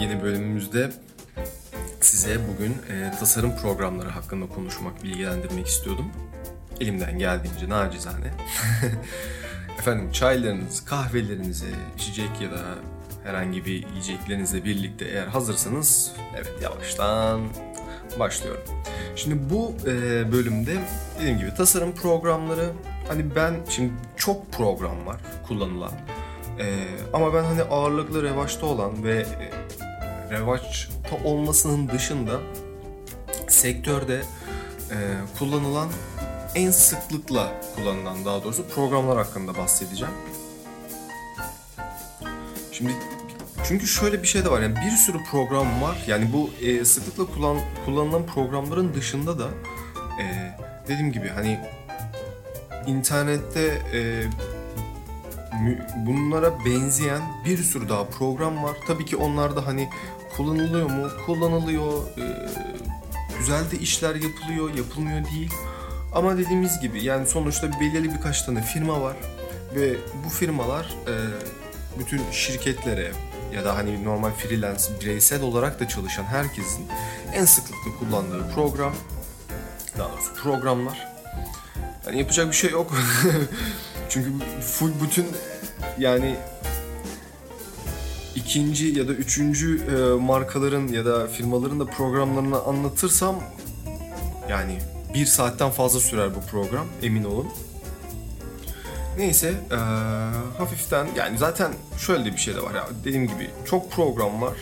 Yeni bölümümüzde size bugün e, tasarım programları hakkında konuşmak, bilgilendirmek istiyordum. Elimden geldiğince nacizane. Efendim çaylarınızı, kahvelerinizi, içecek ya da herhangi bir yiyeceklerinizle birlikte eğer hazırsanız evet yavaştan başlıyorum. Şimdi bu e, bölümde dediğim gibi tasarım programları hani ben şimdi çok program var kullanılan. E, ama ben hani ağırlıklı revaçta olan ve e, revaçta olmasının dışında sektörde e, kullanılan en sıklıkla kullanılan daha doğrusu programlar hakkında bahsedeceğim. Şimdi çünkü şöyle bir şey de var yani bir sürü program var. Yani bu e, sıklıkla kullan, kullanılan programların dışında da e, dediğim gibi hani internette e, bunlara benzeyen bir sürü daha program var. Tabii ki onlar da hani kullanılıyor mu? Kullanılıyor. E, güzel de işler yapılıyor, yapılmıyor değil. Ama dediğimiz gibi yani sonuçta belirli birkaç tane firma var ve bu firmalar e, bütün şirketlere ya da hani normal freelance bireysel olarak da çalışan herkesin en sıklıkla kullandığı program daha doğrusu programlar. Yani yapacak bir şey yok. Çünkü full bütün yani ikinci ya da üçüncü e, markaların ya da firmaların da programlarını anlatırsam yani bir saatten fazla sürer bu program emin olun. Neyse e, hafiften yani zaten şöyle bir şey de var ya dediğim gibi çok program var.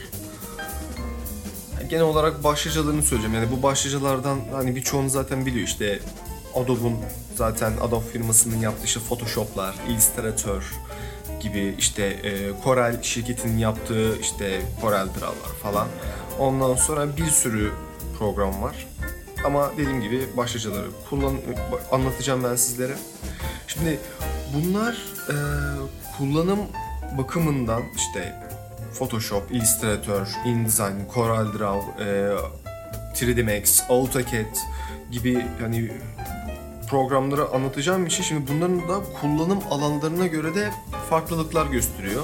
Genel olarak başlıcalarını söyleyeceğim yani bu başlıcalardan hani birçoğunu zaten biliyor işte Adobe'un zaten Adobe firmasının yaptığı işte Photoshop'lar, Illustrator gibi işte e, Corel şirketinin yaptığı işte Corel Draw'lar falan. Ondan sonra bir sürü program var. Ama dediğim gibi başlıcaları kullan anlatacağım ben sizlere. Şimdi bunlar e, kullanım bakımından işte Photoshop, Illustrator, InDesign, Corel Draw, e, 3D Max, AutoCAD gibi hani programları anlatacağım için şimdi bunların da kullanım alanlarına göre de farklılıklar gösteriyor.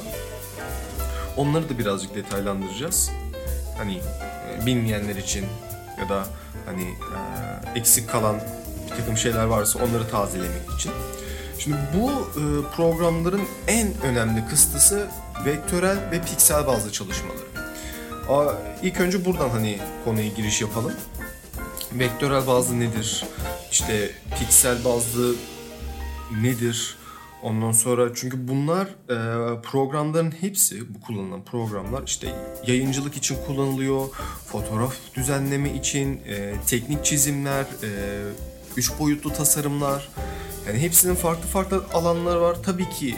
Onları da birazcık detaylandıracağız. Hani e, bilmeyenler için ya da hani e, eksik kalan bir takım şeyler varsa onları tazelemek için. Şimdi bu e, programların en önemli kıstısı vektörel ve piksel bazlı çalışmaları. İlk önce buradan hani konuya giriş yapalım. Vektörel bazlı nedir? İşte piksel bazlı nedir? Ondan sonra çünkü bunlar e, programların hepsi bu kullanılan programlar işte yayıncılık için kullanılıyor, fotoğraf düzenleme için, e, teknik çizimler, e, üç boyutlu tasarımlar. Yani hepsinin farklı farklı alanları var. Tabii ki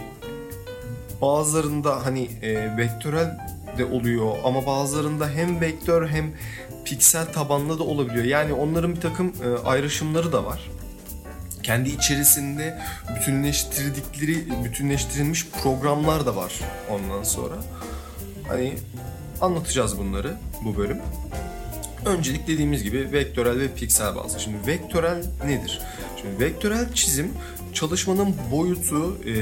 bazılarında hani e, vektörel de oluyor ama bazılarında hem vektör hem piksel tabanlı da olabiliyor. Yani onların bir takım e, ayrışımları da var. Kendi içerisinde bütünleştirdikleri, bütünleştirilmiş programlar da var ondan sonra. Hani anlatacağız bunları bu bölüm. Öncelik dediğimiz gibi vektörel ve piksel bazlı. Şimdi vektörel nedir? Şimdi vektörel çizim çalışmanın boyutu e,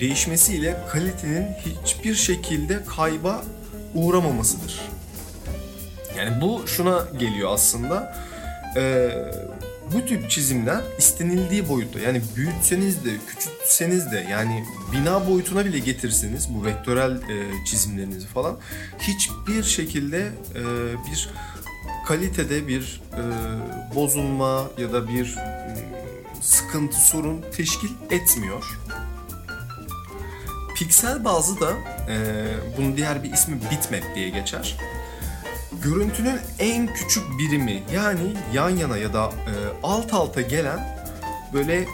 değişmesiyle kalitenin hiçbir şekilde kayba uğramamasıdır. Yani bu şuna geliyor aslında. E, bu tip çizimler istenildiği boyutta yani büyütseniz de küçültseniz de yani bina boyutuna bile getirseniz bu vektörel e, çizimlerinizi falan hiçbir şekilde e, bir kalitede bir e, bozulma ya da bir e, sıkıntı sorun teşkil etmiyor. Piksel bazı da e, bunun diğer bir ismi bitmap diye geçer. Görüntünün en küçük birimi yani yan yana ya da e, alt alta gelen böyle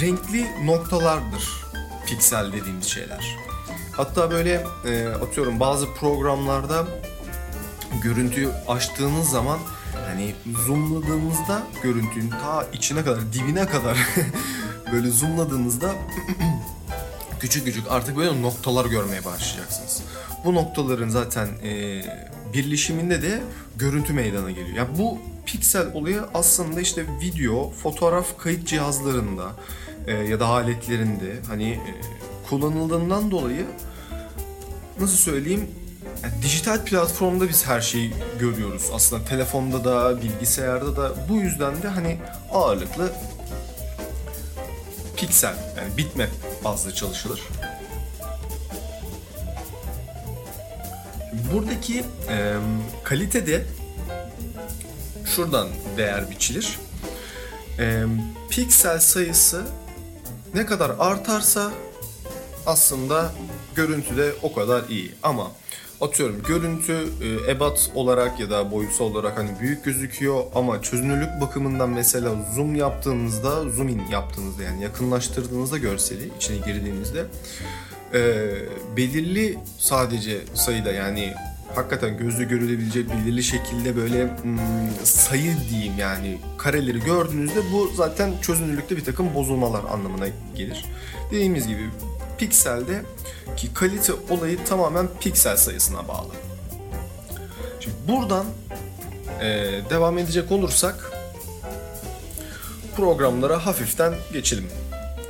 renkli noktalardır piksel dediğimiz şeyler. Hatta böyle e, atıyorum bazı programlarda görüntüyü açtığınız zaman hani zoomladığınızda görüntünün ta içine kadar dibine kadar böyle zoomladığınızda küçük küçük artık böyle noktalar görmeye başlayacaksınız. Bu noktaların zaten e, birleşiminde de görüntü meydana geliyor. Yani bu piksel olayı aslında işte video, fotoğraf kayıt cihazlarında e, ya da aletlerinde hani e, kullanıldığından dolayı nasıl söyleyeyim yani dijital platformda biz her şeyi görüyoruz. Aslında telefonda da, bilgisayarda da. Bu yüzden de hani ağırlıklı piksel yani bitmap bazlı çalışılır. Buradaki e, kalitede şuradan değer biçilir. E, piksel sayısı ne kadar artarsa aslında görüntü de o kadar iyi. Ama atıyorum görüntü ebat olarak ya da boyutsal olarak hani büyük gözüküyor ama çözünürlük bakımından mesela zoom yaptığınızda, zoom in yaptığınızda yani yakınlaştırdığınızda görseli içine girdiğinizde e, belirli sadece sayıda yani hakikaten gözle görülebilecek belirli şekilde böyle hmm, sayı diyeyim yani kareleri gördüğünüzde bu zaten çözünürlükte bir takım bozulmalar anlamına gelir. Dediğimiz gibi pikselde ki kalite olayı tamamen piksel sayısına bağlı. Şimdi buradan e, devam edecek olursak programlara hafiften geçelim.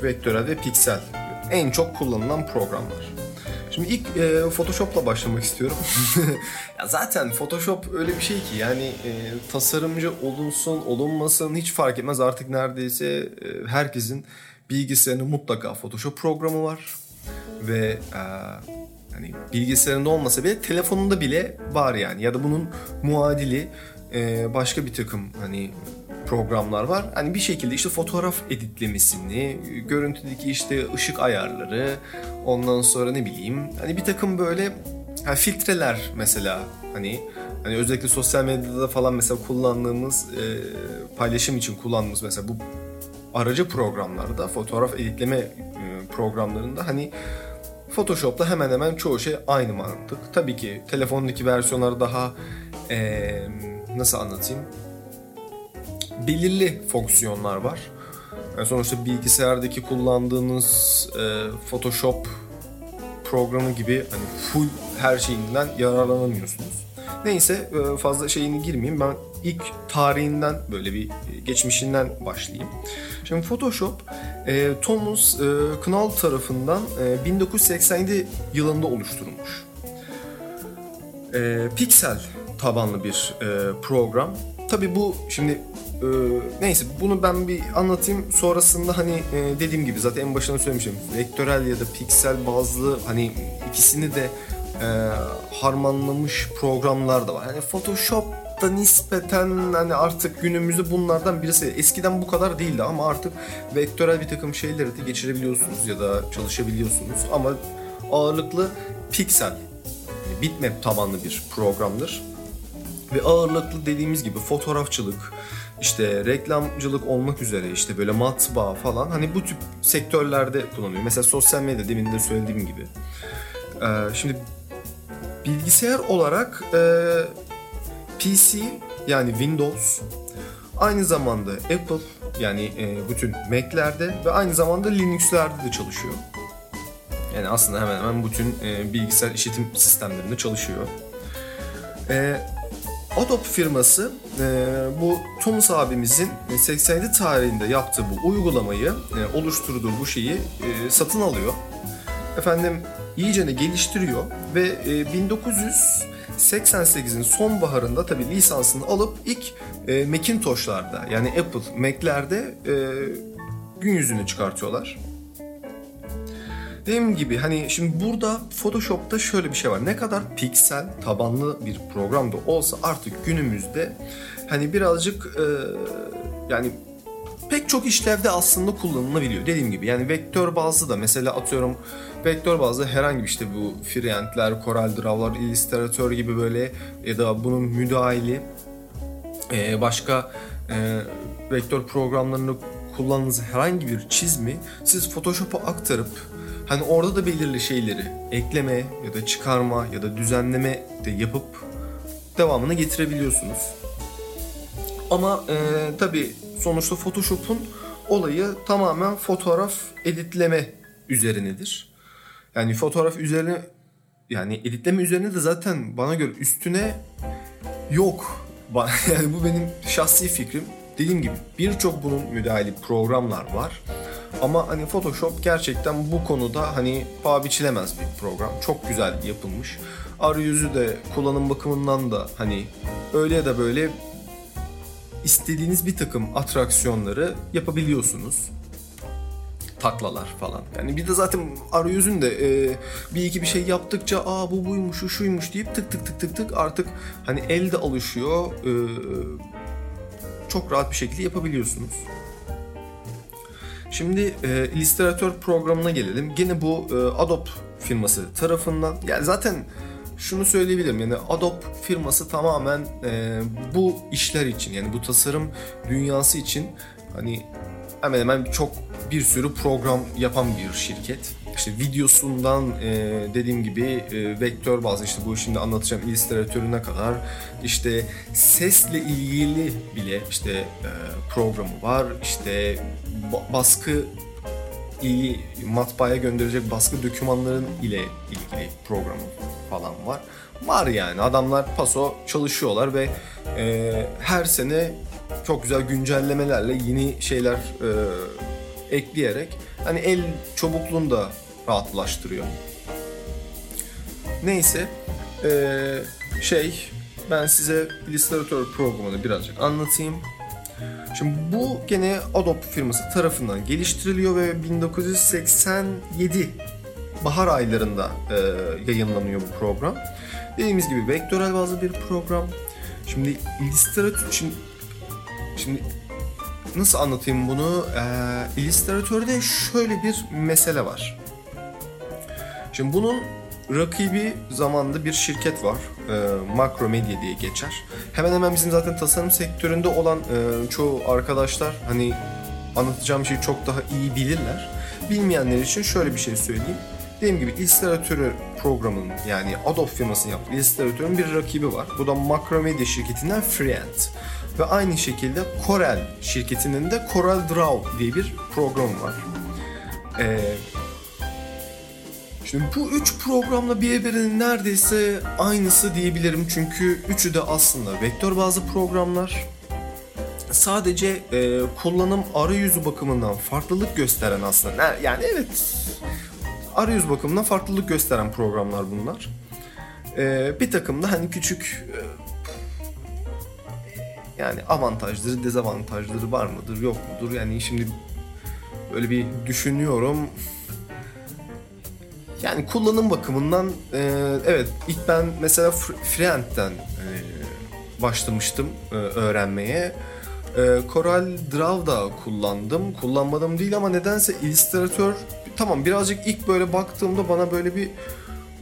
Vektörel ve piksel en çok kullanılan programlar. Şimdi ilk e, Photoshop'la başlamak istiyorum. ya zaten Photoshop öyle bir şey ki yani e, tasarımcı olunsun olunmasın hiç fark etmez artık neredeyse e, herkesin bilgisayarının mutlaka Photoshop programı var ve e, hani bilgisayarında olmasa bile telefonunda bile var yani ya da bunun muadili e, başka bir takım hani programlar var. Hani bir şekilde işte fotoğraf editlemesini, görüntüdeki işte ışık ayarları, ondan sonra ne bileyim hani bir takım böyle ha, filtreler mesela hani hani özellikle sosyal medyada falan mesela kullandığımız e, paylaşım için kullandığımız mesela bu aracı programlarda fotoğraf editleme e, programlarında hani Photoshop'ta hemen hemen çoğu şey aynı mantık. Tabii ki telefondaki versiyonlar daha e, nasıl anlatayım? Belirli fonksiyonlar var. Yani sonuçta bilgisayardaki kullandığınız e, Photoshop programı gibi hani full her şeyinden yararlanamıyorsunuz. Neyse e, fazla şeyini girmeyeyim. Ben ilk tarihinden böyle bir e, geçmişinden başlayayım. Şimdi Photoshop e, Thomas Knoll tarafından 1987 yılında oluşturulmuş. Pixel tabanlı bir program. Tabi bu şimdi neyse bunu ben bir anlatayım. Sonrasında hani dediğim gibi zaten en başında söylemiştim. Vektörel ya da piksel bazlı hani ikisini de e, harmanlamış programlar da var. Hani Photoshop'ta nispeten hani artık günümüzde bunlardan birisi. Eskiden bu kadar değildi ama artık vektörel bir takım şeyleri de geçirebiliyorsunuz ya da çalışabiliyorsunuz. Ama ağırlıklı piksel, bitmap tabanlı bir programdır. Ve ağırlıklı dediğimiz gibi fotoğrafçılık, işte reklamcılık olmak üzere işte böyle matbaa falan hani bu tip sektörlerde kullanılıyor. Mesela sosyal medya demin de söylediğim gibi. Ee, şimdi Bilgisayar olarak e, PC yani Windows aynı zamanda Apple yani e, bütün Mac'lerde ve aynı zamanda Linux'lerde de çalışıyor. Yani aslında hemen hemen bütün e, bilgisayar işletim sistemlerinde çalışıyor. E, Adobe firması e, bu Thomas abimizin 87 tarihinde yaptığı bu uygulamayı, e, oluşturduğu bu şeyi e, satın alıyor. Efendim iyicene geliştiriyor ve 1988'in e, sonbaharında tabi lisansını alıp ilk e, Macintosh'larda yani Apple Mac'lerde e, gün yüzüne çıkartıyorlar. Dediğim gibi hani şimdi burada Photoshop'ta şöyle bir şey var. Ne kadar piksel tabanlı bir program da olsa artık günümüzde hani birazcık e, yani pek çok işlevde aslında kullanılabiliyor. Dediğim gibi yani vektör bazlı da mesela atıyorum vektör bazlı herhangi bir işte bu Freehand'ler, Corel Draw'lar, Illustrator gibi böyle ya da bunun müdahili e, başka e, vektör programlarını kullandığınız herhangi bir çizimi siz Photoshop'a aktarıp hani orada da belirli şeyleri ekleme ya da çıkarma ya da düzenleme de yapıp devamını getirebiliyorsunuz. Ama e, tabii sonuçta Photoshop'un olayı tamamen fotoğraf editleme üzerinedir. Yani fotoğraf üzerine yani editleme üzerine de zaten bana göre üstüne yok. Yani bu benim şahsi fikrim. Dediğim gibi birçok bunun müdahili programlar var. Ama hani Photoshop gerçekten bu konuda hani paha biçilemez bir program. Çok güzel yapılmış. Arayüzü de kullanım bakımından da hani öyle ya da böyle istediğiniz bir takım atraksiyonları yapabiliyorsunuz taklalar falan. Yani bir de zaten arayüzünde e, bir iki bir şey yaptıkça aa bu buymuş, şu şuymuş deyip tık tık tık tık tık artık hani elde alışıyor. E, çok rahat bir şekilde yapabiliyorsunuz. Şimdi e, Illustrator programına gelelim. Gene bu e, Adobe firması tarafından yani zaten şunu söyleyebilirim yani Adobe firması tamamen e, bu işler için yani bu tasarım dünyası için hani hemen hemen çok bir sürü program yapan bir şirket. İşte videosundan e, dediğim gibi e, vektör bazı işte bu şimdi anlatacağım illüstratörüne kadar işte sesle ilgili bile işte e, programı var. İşte baskı iyi matbaaya gönderecek baskı dokümanların ile ilgili programı falan var. Var yani adamlar paso çalışıyorlar ve e, her sene çok güzel güncellemelerle yeni şeyler e, ekleyerek hani el çabukluğunu da rahatlaştırıyor. Neyse ee, şey ben size Illustrator programını birazcık anlatayım. Şimdi bu gene Adobe firması tarafından geliştiriliyor ve 1987 bahar aylarında e, yayınlanıyor bu program. Dediğimiz gibi vektörel bazlı bir program. Şimdi Illustrator şimdi şimdi nasıl anlatayım bunu? Ee, Illustrator'da şöyle bir mesele var. Şimdi bunun rakibi zamanda bir şirket var. E, Macromedia diye geçer. Hemen hemen bizim zaten tasarım sektöründe olan e, çoğu arkadaşlar hani anlatacağım şeyi çok daha iyi bilirler. Bilmeyenler için şöyle bir şey söyleyeyim. Dediğim gibi Illustrator programının yani Adobe firmasının yaptığı Illustrator'ın bir rakibi var. Bu da Macromedia şirketinden Freehand. Ve aynı şekilde Corel şirketinin de Corel Draw diye bir program var. Ee, şimdi bu üç programla birbirinin neredeyse aynısı diyebilirim. Çünkü üçü de aslında vektör bazı programlar. Sadece e, kullanım arayüzü bakımından farklılık gösteren aslında. Yani evet arayüz bakımından farklılık gösteren programlar bunlar. Ee, bir takım da hani küçük e, yani avantajları, dezavantajları var mıdır, yok mudur? Yani şimdi böyle bir düşünüyorum. Yani kullanım bakımından e, evet ilk ben mesela Freehand'den e, başlamıştım e, öğrenmeye. E, Coral Draw da kullandım. Kullanmadım değil ama nedense Illustrator tamam birazcık ilk böyle baktığımda bana böyle bir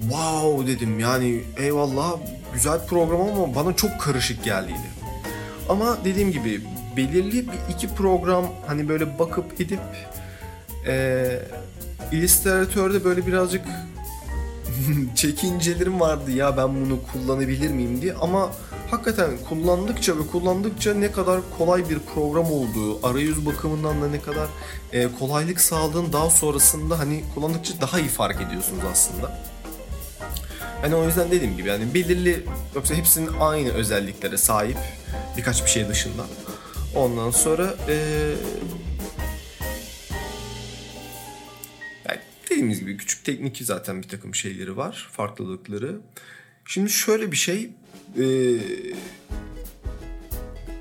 wow dedim. Yani eyvallah güzel program ama bana çok karışık geldiydi. Ama dediğim gibi belirli bir iki program hani böyle bakıp gidip e, Illustrator'da böyle birazcık çekincelerim vardı ya ben bunu kullanabilir miyim diye ama hakikaten kullandıkça ve kullandıkça ne kadar kolay bir program olduğu, arayüz bakımından da ne kadar e, kolaylık sağladığını daha sonrasında hani kullandıkça daha iyi fark ediyorsunuz aslında. Hani o yüzden dediğim gibi yani belirli yoksa hepsinin aynı özelliklere sahip birkaç bir şey dışında. Ondan sonra ee, dediğimiz gibi küçük teknik zaten bir takım şeyleri var, farklılıkları. Şimdi şöyle bir şey ee,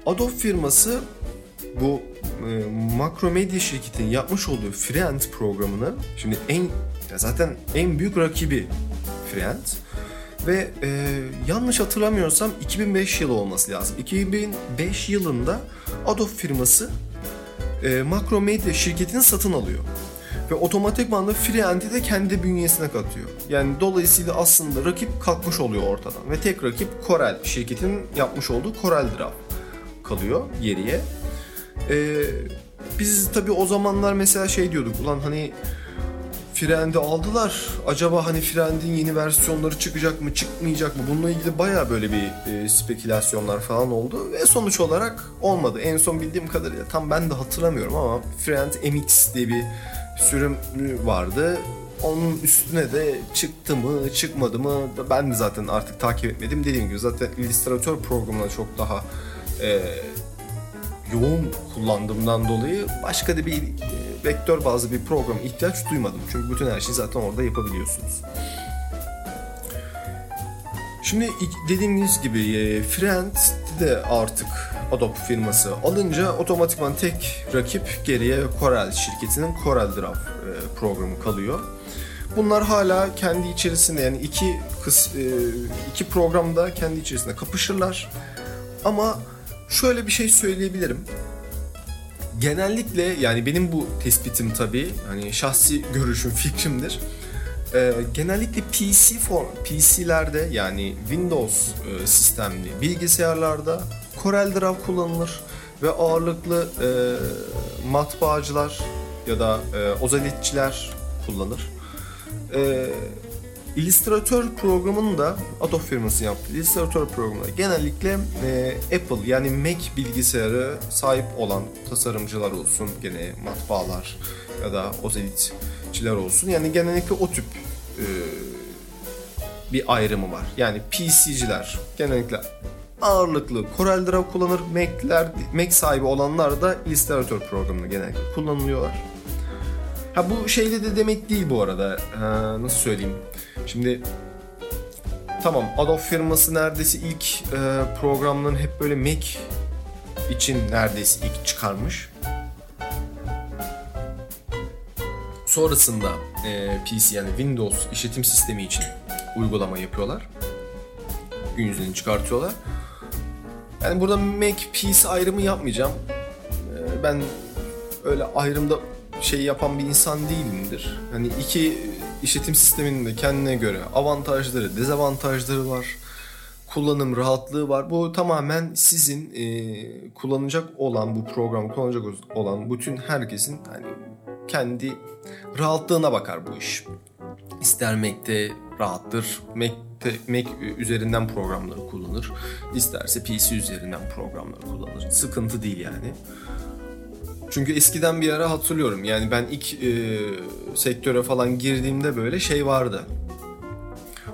Adobe firması bu e, Macromedia şirketinin yapmış olduğu Freehand programını şimdi en zaten en büyük rakibi Freehand ve e, yanlış hatırlamıyorsam 2005 yılı olması lazım. 2005 yılında Adobe firması e, Macromedia şirketini satın alıyor. Ve otomatikman da Freehand'i de kendi bünyesine katıyor. Yani dolayısıyla aslında rakip kalkmış oluyor ortadan. Ve tek rakip Corel şirketinin yapmış olduğu Corel Draw kalıyor geriye. Ee, biz tabii o zamanlar mesela şey diyorduk ulan hani Frende aldılar. Acaba hani Frend'in yeni versiyonları çıkacak mı, çıkmayacak mı? Bununla ilgili baya böyle bir e, spekülasyonlar falan oldu ve sonuç olarak olmadı. En son bildiğim kadarıyla tam ben de hatırlamıyorum ama Friend MX diye bir sürüm vardı. Onun üstüne de çıktı mı, çıkmadı mı ben de zaten artık takip etmedim. Dediğim gibi zaten Illustrator programına çok daha e, yoğun kullandığımdan dolayı başka da bir e, vektör bazlı bir program ihtiyaç duymadım. Çünkü bütün her şeyi zaten orada yapabiliyorsunuz. Şimdi dediğimiz gibi e, Friend'de de artık Adobe firması alınca otomatikman tek rakip geriye Corel şirketinin Corel Draw e, programı kalıyor. Bunlar hala kendi içerisinde yani iki kıs, e, iki programda kendi içerisinde kapışırlar. Ama şöyle bir şey söyleyebilirim. Genellikle yani benim bu tespitim tabii hani şahsi görüşüm fikrimdir. Ee, genellikle PC form PC'lerde yani Windows e, sistemli bilgisayarlarda Corel Draw kullanılır ve ağırlıklı e, matbaacılar ya da e, ozalitçiler kullanır. E, Illustrator programının da Adobe firması yaptı. Illustrator programında genellikle e, Apple yani Mac bilgisayarı sahip olan tasarımcılar olsun, gene matbaalar ya da ozalitçiler olsun. Yani genellikle o tip e, bir ayrımı var. Yani PC'ciler genellikle ağırlıklı Corel Draw kullanır. Mac'ler, Mac sahibi olanlar da Illustrator programını genellikle kullanılıyorlar. Ha bu şeyde de demek değil bu arada. Ha, nasıl söyleyeyim? Şimdi tamam Adobe firması neredeyse ilk e, programların hep böyle Mac için neredeyse ilk çıkarmış. Sonrasında e, PC yani Windows işletim sistemi için uygulama yapıyorlar. Gün yüzünü çıkartıyorlar. Yani burada Mac PC ayrımı yapmayacağım. E, ben öyle ayrımda şey yapan bir insan değilimdir. Hani iki işletim sisteminin de kendine göre avantajları, dezavantajları var. Kullanım rahatlığı var. Bu tamamen sizin e, kullanacak olan bu programı kullanacak olan bütün herkesin hani kendi rahatlığına bakar bu iş. İster Mac'te rahattır, Mac'te, Mac üzerinden programları kullanır. İsterse PC üzerinden programları kullanır. Sıkıntı değil yani. Çünkü eskiden bir ara hatırlıyorum. Yani ben ilk e, sektöre falan girdiğimde böyle şey vardı.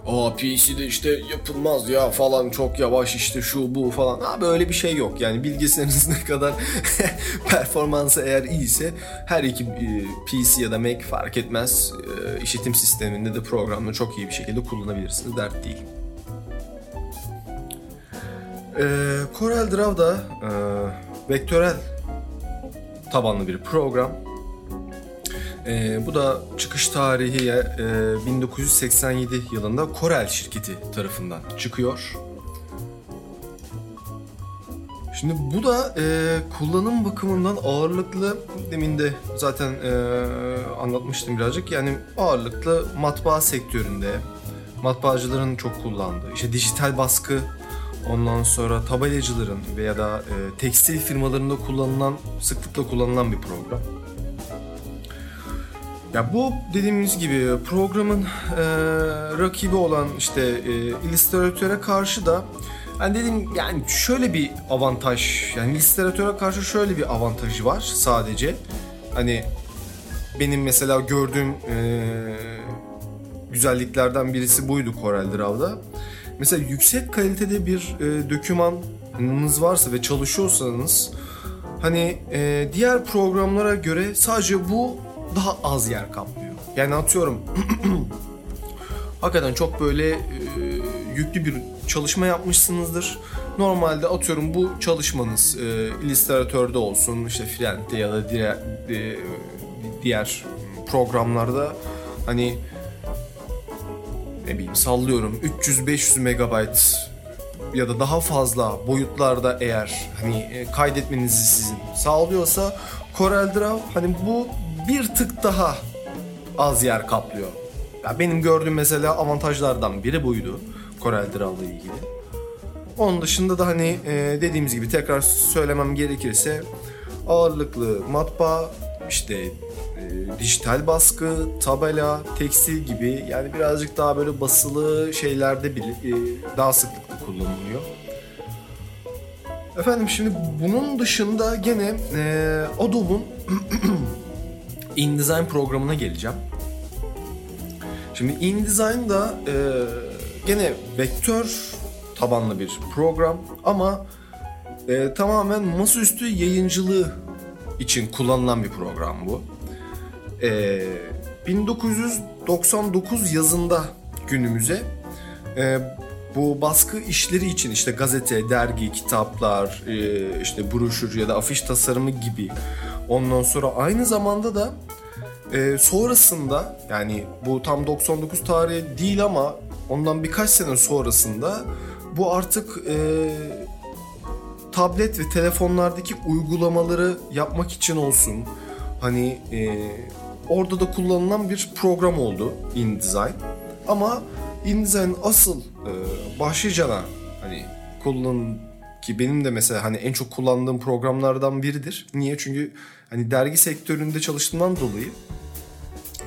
Aa PC'de işte yapılmaz ya falan çok yavaş işte şu bu falan. Abi öyle bir şey yok. Yani bilgisayarınız ne kadar performansı eğer iyiyse her iki e, PC ya da Mac fark etmez. E, işletim sisteminde de programını çok iyi bir şekilde kullanabilirsiniz. Dert değil. E, Corel Draw da e, vektörel tabanlı bir program. E, bu da çıkış tarihi e, 1987 yılında Corel şirketi tarafından çıkıyor. Şimdi bu da e, kullanım bakımından ağırlıklı demin de zaten e, anlatmıştım birazcık yani ağırlıklı matbaa sektöründe matbaacıların çok kullandığı işte dijital baskı Ondan sonra tabelacıların veya da e, tekstil firmalarında kullanılan, sıklıkla kullanılan bir program. Ya bu dediğimiz gibi programın e, rakibi olan işte e, Illustrator'a karşı da yani dedim yani şöyle bir avantaj yani Illustrator'a karşı şöyle bir avantajı var sadece. Hani benim mesela gördüğüm e, güzelliklerden birisi buydu Corel Draw'da. Mesela yüksek kalitede bir e, dokümanınız varsa ve çalışıyorsanız hani e, diğer programlara göre sadece bu daha az yer kaplıyor. Yani atıyorum hakikaten çok böyle e, yüklü bir çalışma yapmışsınızdır. Normalde atıyorum bu çalışmanız e, Illustrator'da olsun, işte Frent'te ya da diğer, e, diğer programlarda hani ne bileyim sallıyorum 300-500 megabayt ya da daha fazla boyutlarda eğer hani e, kaydetmenizi sizin sağlıyorsa Corel Draw hani bu bir tık daha az yer kaplıyor. Ya benim gördüğüm mesela avantajlardan biri buydu Corel Draw ile ilgili. Onun dışında da hani e, dediğimiz gibi tekrar söylemem gerekirse ağırlıklı matbaa işte e, dijital baskı, tabela, tekstil gibi yani birazcık daha böyle basılı şeylerde bile e, daha sıklıkla kullanılıyor. Efendim şimdi bunun dışında gene e, Adobe'un InDesign programına geleceğim. Şimdi InDesign'da e, gene vektör tabanlı bir program ama e, tamamen masaüstü yayıncılığı için kullanılan bir program bu. E, 1999 yazında günümüze e, bu baskı işleri için işte gazete, dergi, kitaplar, e, işte broşür ya da afiş tasarımı gibi. Ondan sonra aynı zamanda da e, sonrasında yani bu tam 99 tarihi değil ama ondan birkaç sene sonrasında bu artık e, tablet ve telefonlardaki uygulamaları yapmak için olsun hani e, orada da kullanılan bir program oldu InDesign. Ama InDesign'ın asıl e, başlıcana hani kullan ki benim de mesela hani en çok kullandığım programlardan biridir. Niye? Çünkü hani dergi sektöründe çalıştığımdan dolayı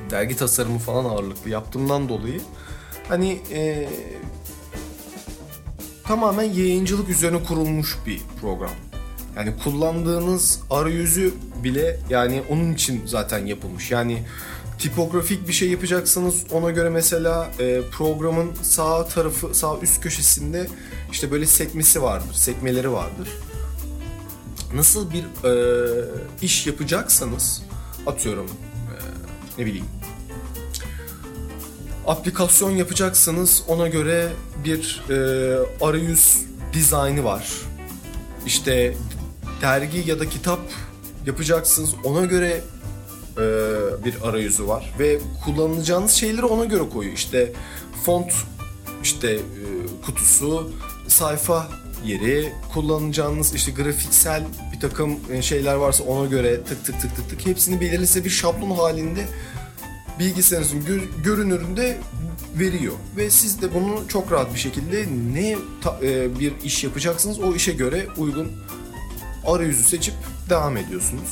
dergi tasarımı falan ağırlıklı yaptığımdan dolayı hani e, tamamen yayıncılık üzerine kurulmuş bir program. Yani kullandığınız arayüzü bile yani onun için zaten yapılmış. Yani tipografik bir şey yapacaksanız ona göre mesela e, programın sağ tarafı sağ üst köşesinde işte böyle sekmesi vardır, sekmeleri vardır. Nasıl bir e, iş yapacaksanız atıyorum e, ne bileyim aplikasyon yapacaksanız ona göre bir e, arayüz dizaynı var. İşte dergi ya da kitap yapacaksınız ona göre e, bir arayüzü var ve kullanacağınız şeyleri ona göre koyuyor. İşte font işte e, kutusu, sayfa yeri, kullanacağınız işte grafiksel bir takım e, şeyler varsa ona göre tık tık tık tık tık hepsini belirlese bir şablon halinde bilgisayarınızın gö- görünüründe veriyor ve siz de bunu çok rahat bir şekilde ne ta- e, bir iş yapacaksınız o işe göre uygun arayüzü seçip devam ediyorsunuz.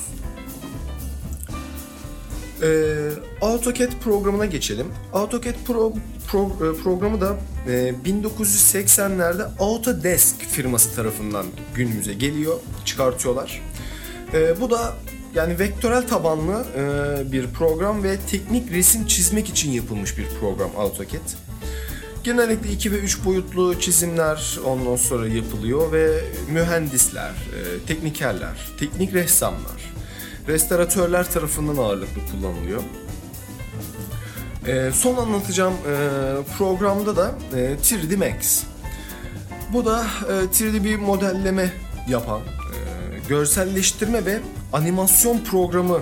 Ee, AutoCAD programına geçelim. AutoCAD Pro, pro, e, programı da e, 1980'lerde Autodesk firması tarafından günümüze geliyor, çıkartıyorlar. E, bu da yani vektörel tabanlı e, bir program ve teknik resim çizmek için yapılmış bir program AutoCAD. Genellikle 2 ve 3 boyutlu çizimler ondan sonra yapılıyor ve mühendisler, e, teknikerler, teknik ressamlar, restoratörler tarafından ağırlıklı kullanılıyor. E, son anlatacağım e, programda da e, 3D Max. Bu da e, 3D bir modelleme yapan, e, görselleştirme ve animasyon programı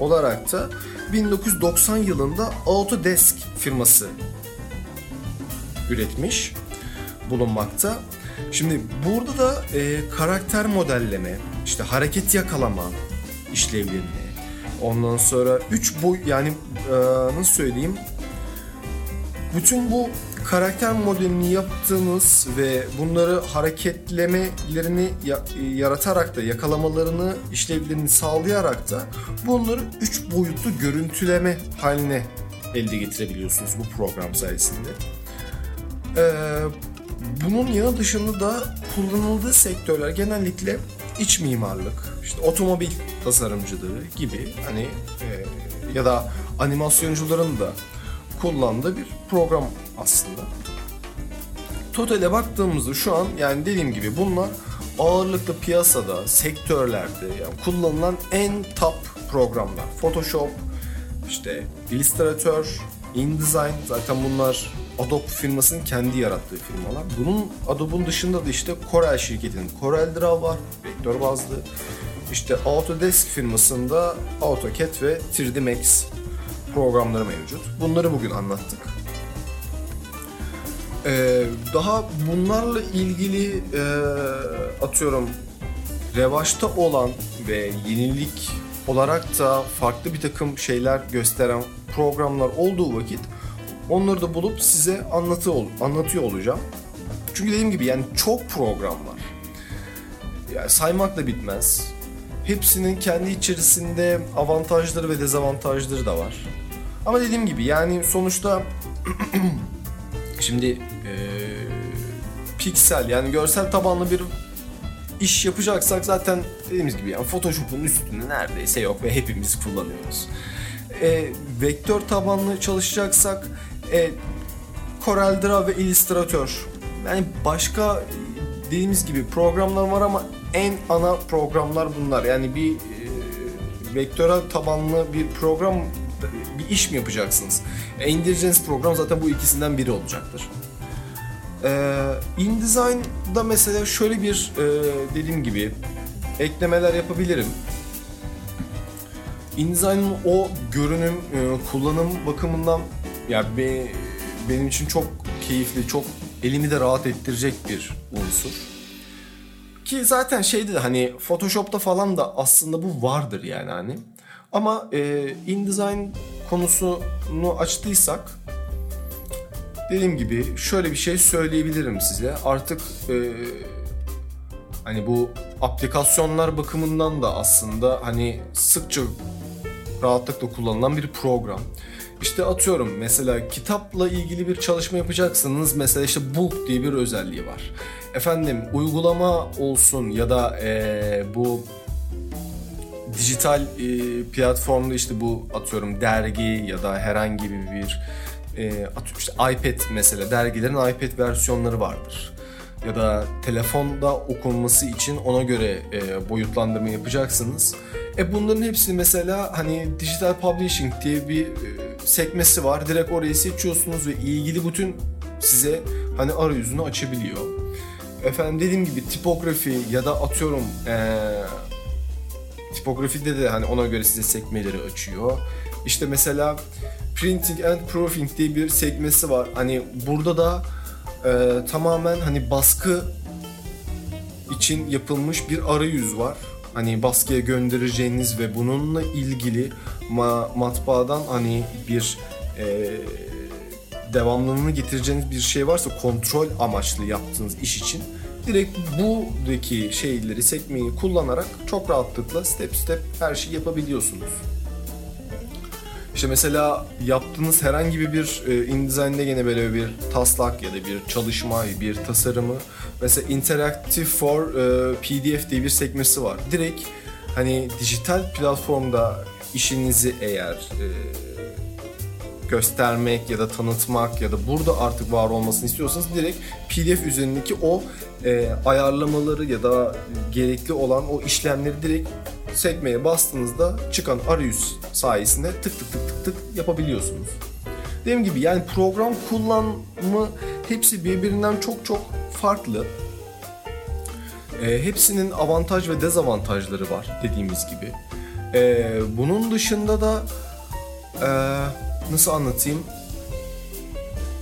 olarak da 1990 yılında Autodesk firması üretmiş bulunmakta. Şimdi burada da e, karakter modelleme, işte hareket yakalama işlevlerini, ondan sonra 3 boy yani e, nasıl söyleyeyim bütün bu karakter modelini yaptığınız ve bunları hareketlemelerini ya- yaratarak da yakalamalarını işlevlerini sağlayarak da bunları 3 boyutlu görüntüleme haline elde getirebiliyorsunuz bu program sayesinde. Ee, bunun yanı dışında da kullanıldığı sektörler genellikle iç mimarlık, işte otomobil tasarımcılığı gibi hani e, ya da animasyoncuların da kullandığı bir program aslında. Totale baktığımızda şu an yani dediğim gibi bunlar ağırlıklı piyasada, sektörlerde yani kullanılan en top programlar. Photoshop, işte Illustrator, InDesign zaten bunlar Adobe firmasının kendi yarattığı firmalar. Bunun Adobe'un dışında da işte Corel şirketinin Corel Draw var, vektör bazlı. İşte Autodesk firmasında AutoCAD ve 3D Max programları mevcut. Bunları bugün anlattık. Ee, daha bunlarla ilgili e, atıyorum revaçta olan ve yenilik olarak da farklı bir takım şeyler gösteren programlar olduğu vakit onları da bulup size anlatı anlatıyor olacağım. Çünkü dediğim gibi yani çok program var. Yani saymakla bitmez. Hepsinin kendi içerisinde avantajları ve dezavantajları da var. Ama dediğim gibi yani sonuçta şimdi e, piksel yani görsel tabanlı bir iş yapacaksak zaten dediğimiz gibi yani Photoshop'un üstünde neredeyse yok ve hepimiz kullanıyoruz. E, vektör tabanlı çalışacaksak e, Corel Draw ve Illustrator yani başka dediğimiz gibi programlar var ama en ana programlar bunlar. Yani bir e, vektörel tabanlı bir program bir iş mi yapacaksınız? E, indireceğiniz program zaten bu ikisinden biri olacaktır. E, InDesign'da mesela şöyle bir e, dediğim gibi eklemeler yapabilirim. InDesign'ın o görünüm, e, kullanım bakımından ya be, benim için çok keyifli, çok elimi de rahat ettirecek bir unsur. Ki zaten şeydi hani Photoshop'ta falan da aslında bu vardır yani hani. Ama e, InDesign konusunu açtıysak dediğim gibi şöyle bir şey söyleyebilirim size. Artık e, hani bu aplikasyonlar bakımından da aslında hani sıkça rahatlıkla kullanılan bir program. İşte atıyorum mesela kitapla ilgili bir çalışma yapacaksınız. Mesela işte Book diye bir özelliği var. Efendim uygulama olsun ya da e, bu dijital e, platformda işte bu atıyorum dergi ya da herhangi bir e, atıyorum işte iPad mesela dergilerin iPad versiyonları vardır. Ya da telefonda okunması için ona göre e, boyutlandırma yapacaksınız. E bunların hepsi mesela hani dijital publishing diye bir sekmesi var. Direkt orayı seçiyorsunuz ve ilgili bütün size hani arayüzünü açabiliyor. Efendim dediğim gibi tipografi ya da atıyorum ee, tipografide de hani ona göre size sekmeleri açıyor. İşte mesela printing and proofing diye bir sekmesi var. Hani burada da e, tamamen hani baskı için yapılmış bir arayüz var. Hani baskıya göndereceğiniz ve bununla ilgili ma- matbaadan hani bir e, devamlılığını getireceğiniz bir şey varsa kontrol amaçlı yaptığınız iş için direkt buradaki şeyleri sekmeyi kullanarak çok rahatlıkla step step her şeyi yapabiliyorsunuz. İşte mesela yaptığınız herhangi bir e, InDesign'de gene böyle bir taslak ya da bir çalışma, bir tasarımı mesela Interactive for e, PDF diye bir sekmesi var. Direkt hani dijital platformda işinizi eğer e, göstermek ya da tanıtmak ya da burada artık var olmasını istiyorsanız direkt PDF üzerindeki o e, ayarlamaları ya da gerekli olan o işlemleri direkt sekmeye bastığınızda çıkan arayüz sayesinde tık tık tık tık tık yapabiliyorsunuz. Dediğim gibi yani program kullanımı hepsi birbirinden çok çok farklı. E, hepsinin avantaj ve dezavantajları var dediğimiz gibi. E, bunun dışında da e, nasıl anlatayım?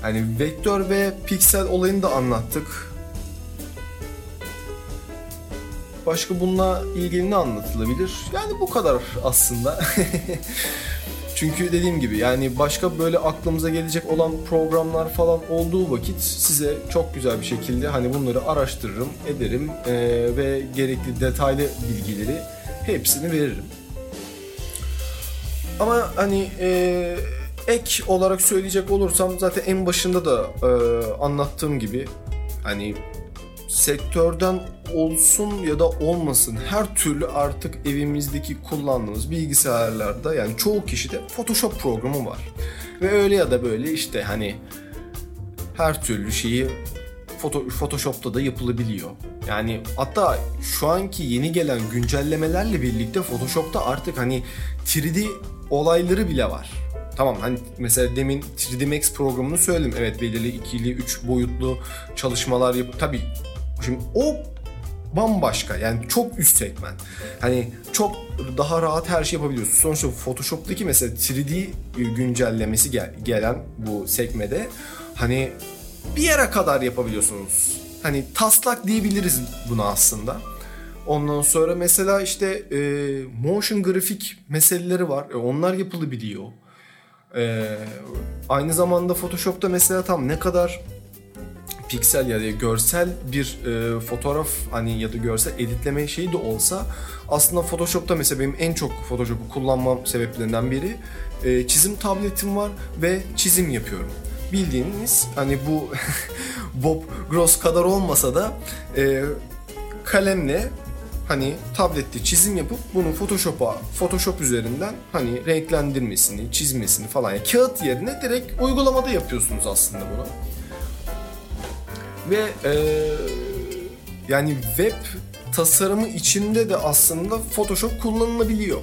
Yani vektör ve piksel olayını da anlattık. Başka bununla ilgili ne anlatılabilir? Yani bu kadar aslında. Çünkü dediğim gibi yani başka böyle aklımıza gelecek olan programlar falan olduğu vakit size çok güzel bir şekilde hani bunları araştırırım, ederim ee, ve gerekli detaylı bilgileri hepsini veririm. Ama hani e, ek olarak söyleyecek olursam zaten en başında da e, anlattığım gibi hani sektörden olsun ya da olmasın her türlü artık evimizdeki kullandığımız bilgisayarlarda yani çoğu kişide Photoshop programı var. Ve öyle ya da böyle işte hani her türlü şeyi Photoshop'ta da yapılabiliyor. Yani hatta şu anki yeni gelen güncellemelerle birlikte Photoshop'ta artık hani 3D olayları bile var. Tamam hani mesela demin 3D Max programını söyledim. Evet belirli ikili, üç boyutlu çalışmalar yap. Tabii şimdi o bambaşka yani çok üst segment. Hani çok daha rahat her şey yapabiliyorsun. Sonuçta Photoshop'taki mesela 3D güncellemesi gel, gelen bu sekmede hani bir yere kadar yapabiliyorsunuz. Hani taslak diyebiliriz buna aslında. Ondan sonra mesela işte e, motion grafik meseleleri var. E, onlar yapılabiliyor. E, aynı zamanda Photoshop'ta mesela tam ne kadar piksel ya da görsel bir e, fotoğraf hani ya da görsel editleme şeyi de olsa aslında Photoshop'ta mesela benim en çok Photoshop'u kullanmam sebeplerinden biri e, çizim tabletim var ve çizim yapıyorum. Bildiğiniz hani bu Bob Gross kadar olmasa da e, kalemle hani tablette çizim yapıp bunu Photoshop'a Photoshop üzerinden hani renklendirmesini, çizmesini falan yani kağıt yerine direkt uygulamada yapıyorsunuz aslında bunu. Ve e, Yani web tasarımı içinde de aslında Photoshop kullanılabiliyor.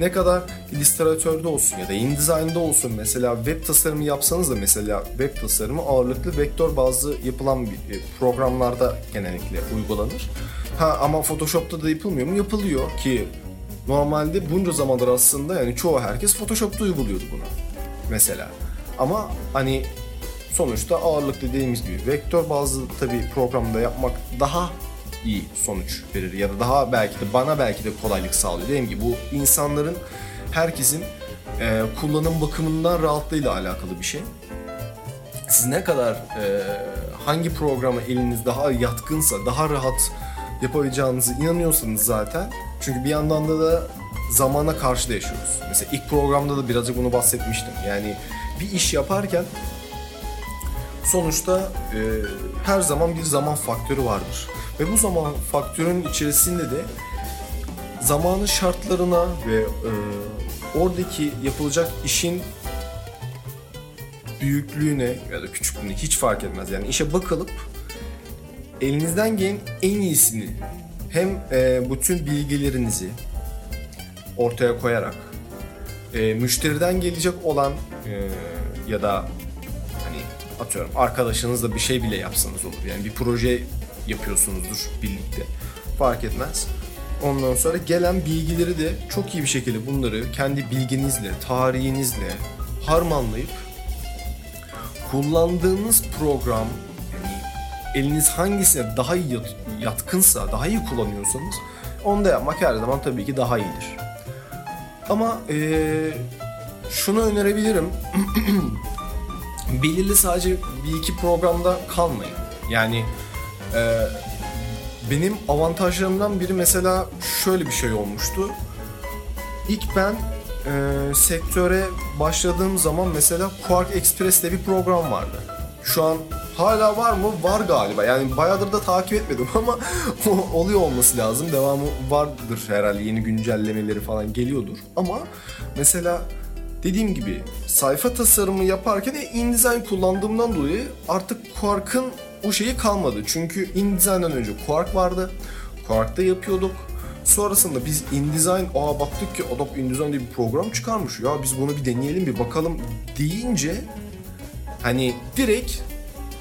Ne kadar Illustrator'da olsun ya da InDesign'da olsun mesela web tasarımı yapsanız da mesela web tasarımı ağırlıklı vektör bazlı yapılan bir e, programlarda genellikle uygulanır. Ha ama Photoshop'ta da yapılmıyor mu? Yapılıyor ki normalde bunca zamandır aslında yani çoğu herkes Photoshop'ta uyguluyordu bunu mesela. Ama hani sonuçta ağırlıklı dediğimiz gibi vektör bazlı tabi programda yapmak daha iyi sonuç verir ya da daha belki de bana belki de kolaylık sağlıyor. Dediğim gibi bu insanların herkesin e, kullanım bakımından rahatlığıyla alakalı bir şey. Siz ne kadar e, hangi programı eliniz daha yatkınsa, daha rahat yapabileceğinizi inanıyorsanız zaten. Çünkü bir yandan da da zamana karşı da yaşıyoruz. Mesela ilk programda da birazcık bunu bahsetmiştim. Yani bir iş yaparken sonuçta e, her zaman bir zaman faktörü vardır. Ve bu zaman faktörünün içerisinde de zamanın şartlarına ve e, oradaki yapılacak işin büyüklüğüne ya da küçüklüğüne hiç fark etmez. Yani işe bakılıp elinizden gelen en iyisini hem e, bütün bilgilerinizi ortaya koyarak e, müşteriden gelecek olan e, ya da hani atıyorum arkadaşınızla bir şey bile yapsanız olur. Yani bir proje yapıyorsunuzdur birlikte. Fark etmez. Ondan sonra gelen bilgileri de çok iyi bir şekilde bunları kendi bilginizle, tarihinizle harmanlayıp kullandığınız program eliniz hangisine daha iyi yat- yatkınsa, daha iyi kullanıyorsanız onu da yapmak her zaman tabii ki daha iyidir. Ama eee, şunu önerebilirim. Belirli sadece bir iki programda kalmayın. Yani eee, benim avantajlarımdan biri mesela şöyle bir şey olmuştu. İlk ben eee, sektöre başladığım zaman mesela Quark Express diye bir program vardı. Şu an hala var mı? Var galiba. Yani bayağıdır da takip etmedim ama oluyor olması lazım. Devamı vardır herhalde. Yeni güncellemeleri falan geliyordur. Ama mesela dediğim gibi sayfa tasarımı yaparken de InDesign kullandığımdan dolayı artık Quark'ın o şeyi kalmadı. Çünkü InDesign'dan önce Quark vardı. Quark'ta yapıyorduk. Sonrasında biz InDesign, aa baktık ki Adobe InDesign diye bir program çıkarmış. Ya biz bunu bir deneyelim bir bakalım deyince hani direkt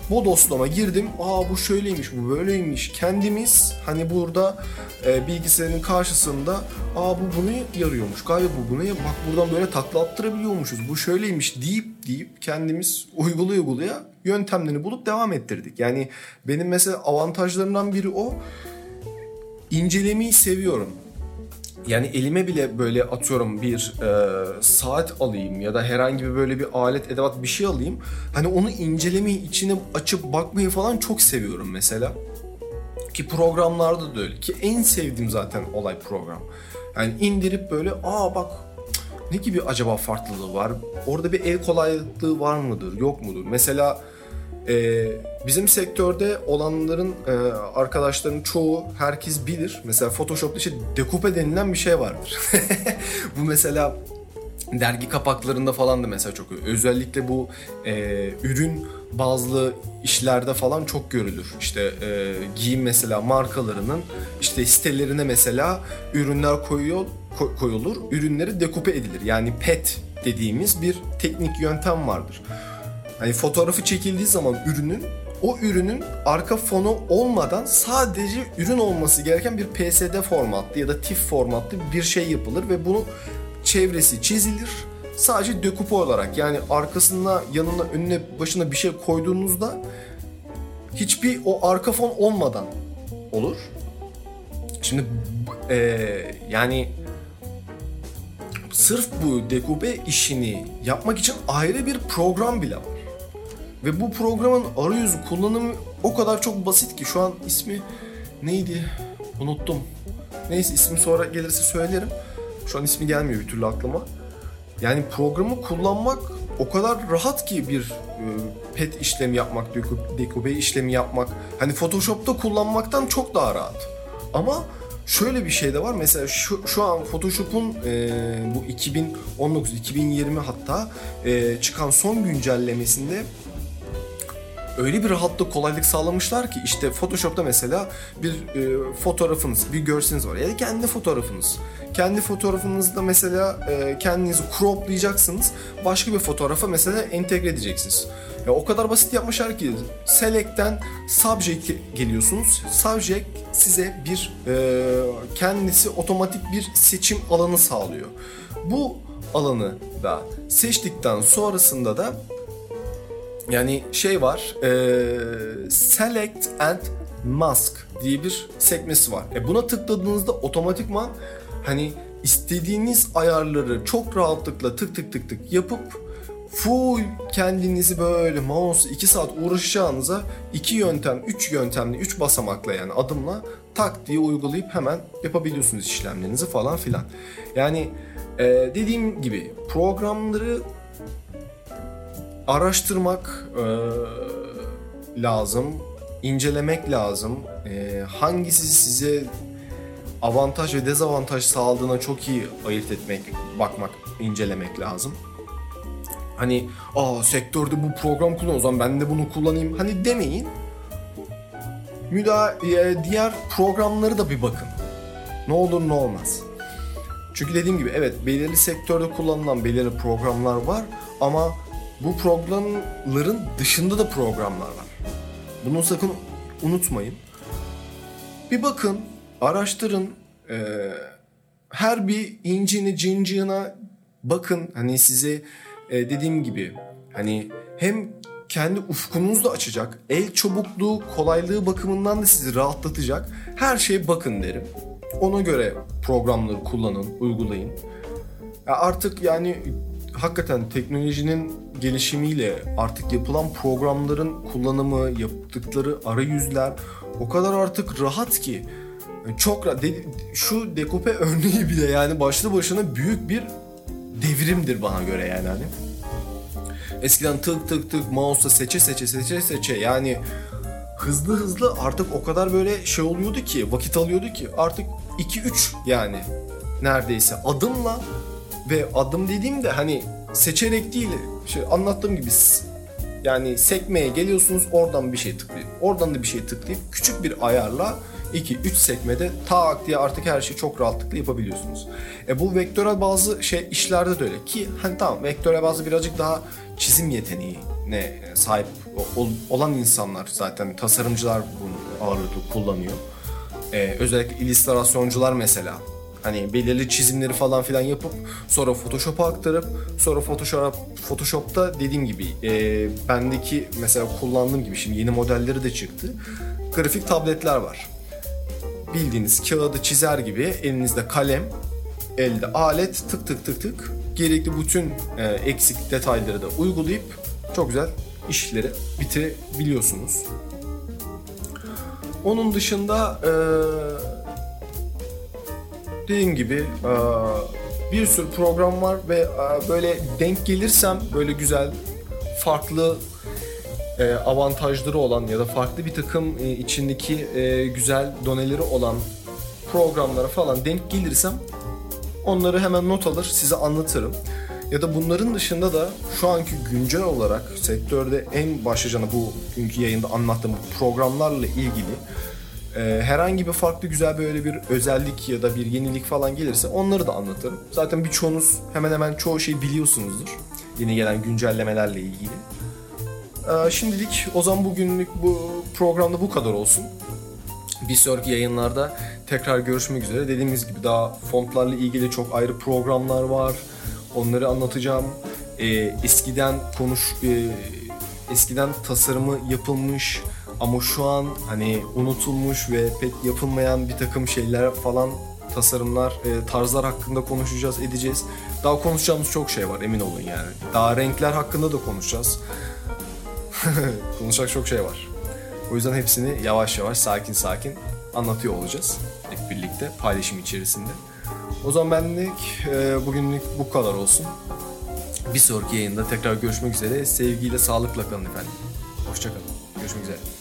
bodoslama girdim. Aa bu şöyleymiş, bu böyleymiş. Kendimiz hani burada e, bilgisayarın karşısında aa bu bunu yarıyormuş. Galiba bu buna bak buradan böyle takla attırabiliyormuşuz. Bu şöyleymiş deyip deyip kendimiz uygulaya uygulaya yöntemlerini bulup devam ettirdik. Yani benim mesela avantajlarımdan biri o. İncelemeyi seviyorum. Yani elime bile böyle atıyorum bir e, saat alayım ya da herhangi bir böyle bir alet edevat bir şey alayım. Hani onu incelemeyi içine açıp bakmayı falan çok seviyorum mesela. Ki programlarda da öyle. Ki en sevdiğim zaten olay program. Yani indirip böyle aa bak ne gibi acaba farklılığı var? Orada bir el kolaylığı var mıdır, yok mudur? Mesela e, bizim sektörde olanların e, arkadaşların çoğu herkes bilir. Mesela Photoshop'ta işte dekupe denilen bir şey vardır. bu mesela dergi kapaklarında falan da mesela çok özellikle bu e, ürün bazlı işlerde falan çok görülür. İşte e, giyim mesela markalarının işte sitelerine mesela ürünler koyuyor ko- koyulur. Ürünleri dekupe edilir. Yani PET dediğimiz bir teknik yöntem vardır. Hani fotoğrafı çekildiği zaman ürünün o ürünün arka fonu olmadan sadece ürün olması gereken bir PSD formatlı ya da TIFF formatlı bir şey yapılır ve bunu çevresi çizilir. Sadece dekupe olarak yani arkasına, yanına, önüne, başına bir şey koyduğunuzda hiçbir o arka fon olmadan olur. Şimdi eee yani sırf bu dekupe işini yapmak için ayrı bir program bile var. Ve bu programın arayüzü kullanımı o kadar çok basit ki şu an ismi neydi? Unuttum. Neyse ismi sonra gelirse söylerim. Şu an ismi gelmiyor bir türlü aklıma. Yani programı kullanmak o kadar rahat ki bir e, pet işlemi yapmak, deku- dekube işlemi yapmak. Hani Photoshop'ta kullanmaktan çok daha rahat. Ama şöyle bir şey de var. Mesela şu, şu an Photoshop'un e, bu 2019-2020 hatta e, çıkan son güncellemesinde öyle bir rahatlık kolaylık sağlamışlar ki işte Photoshop'ta mesela bir e, fotoğrafınız, bir görseliniz var ya da kendi fotoğrafınız. Kendi fotoğrafınızda mesela e, kendinizi croplayacaksınız. Başka bir fotoğrafa mesela entegre edeceksiniz. Ya o kadar basit yapmışlar ki Select'ten Subject geliyorsunuz. Subject size bir e, kendisi otomatik bir seçim alanı sağlıyor. Bu alanı da seçtikten sonrasında da yani şey var e, Select and Mask diye bir sekmesi var. E buna tıkladığınızda otomatikman hani istediğiniz ayarları çok rahatlıkla tık tık tık tık yapıp full kendinizi böyle mouse 2 saat uğraşacağınıza iki yöntem, üç yöntemli, üç basamakla yani adımla tak diye uygulayıp hemen yapabiliyorsunuz işlemlerinizi falan filan. Yani e, dediğim gibi programları araştırmak e, lazım, incelemek lazım. E, hangisi size avantaj ve dezavantaj sağladığına çok iyi ayırt etmek, bakmak, incelemek lazım. Hani aa sektörde bu program kullan o zaman ben de bunu kullanayım hani demeyin. Müda e, diğer programları da bir bakın. Ne olur ne olmaz. Çünkü dediğim gibi evet belirli sektörde kullanılan belirli programlar var ama bu programların dışında da programlar var. Bunu sakın unutmayın. Bir bakın, araştırın. Ee, her bir incini cincina bakın. Hani size e, dediğim gibi hani hem kendi ufkunuzu da açacak, el çabukluğu, kolaylığı bakımından da sizi rahatlatacak. Her şeye bakın derim. Ona göre programları kullanın, uygulayın. Ya artık yani hakikaten teknolojinin gelişimiyle artık yapılan programların kullanımı, yaptıkları arayüzler o kadar artık rahat ki çok rahat. De, şu dekope örneği bile yani başlı başına büyük bir devrimdir bana göre yani hani. Eskiden tık tık tık mouse'la seçe seçe seçe seçe yani hızlı hızlı artık o kadar böyle şey oluyordu ki vakit alıyordu ki artık 2-3 yani neredeyse adımla ve adım dediğimde hani seçerek değil şey anlattığım gibi yani sekmeye geliyorsunuz oradan bir şey tıklayıp oradan da bir şey tıklayıp küçük bir ayarla 2-3 sekmede tak diye artık her şeyi çok rahatlıkla yapabiliyorsunuz. E bu vektörel bazı şey işlerde de öyle ki hani tamam vektörel bazı birazcık daha çizim yeteneğine sahip olan insanlar zaten tasarımcılar bunu ağırlıklı kullanıyor. Ee, özellikle illüstrasyoncular mesela hani belirli çizimleri falan filan yapıp sonra Photoshop'a aktarıp sonra Photoshop Photoshop'ta dediğim gibi e, bendeki mesela kullandığım gibi şimdi yeni modelleri de çıktı. Grafik tabletler var. Bildiğiniz kağıdı çizer gibi elinizde kalem, elde alet tık tık tık tık gerekli bütün e, eksik detayları da uygulayıp çok güzel işleri bitirebiliyorsunuz. Onun dışında e, dediğim gibi e, bir sürü program var ve e, böyle denk gelirsem böyle güzel farklı e, avantajları olan ya da farklı bir takım içindeki güzel doneleri olan programlara falan denk gelirsem onları hemen not alır size anlatırım. Ya da bunların dışında da şu anki güncel olarak sektörde en başlıcana bu günkü yayında anlattığım programlarla ilgili e, herhangi bir farklı güzel böyle bir özellik ya da bir yenilik falan gelirse onları da anlatırım. Zaten birçoğunuz hemen hemen çoğu şeyi biliyorsunuzdur. Yeni gelen güncellemelerle ilgili. E, şimdilik o zaman bugünlük bu programda bu kadar olsun. Bir sonraki yayınlarda tekrar görüşmek üzere. Dediğimiz gibi daha fontlarla ilgili çok ayrı programlar var. Onları anlatacağım. E, eskiden konuş e, eskiden tasarımı yapılmış ama şu an hani unutulmuş ve pek yapılmayan bir takım şeyler falan tasarımlar, e, tarzlar hakkında konuşacağız, edeceğiz. Daha konuşacağımız çok şey var emin olun yani. Daha renkler hakkında da konuşacağız. Konuşacak çok şey var. O yüzden hepsini yavaş yavaş, sakin sakin anlatıyor olacağız. Hep birlikte paylaşım içerisinde. O zaman benlik e, bugünlük bu kadar olsun. Bir sonraki yayında tekrar görüşmek üzere. Sevgiyle, sağlıkla kalın efendim. Hoşçakalın. Görüşmek üzere.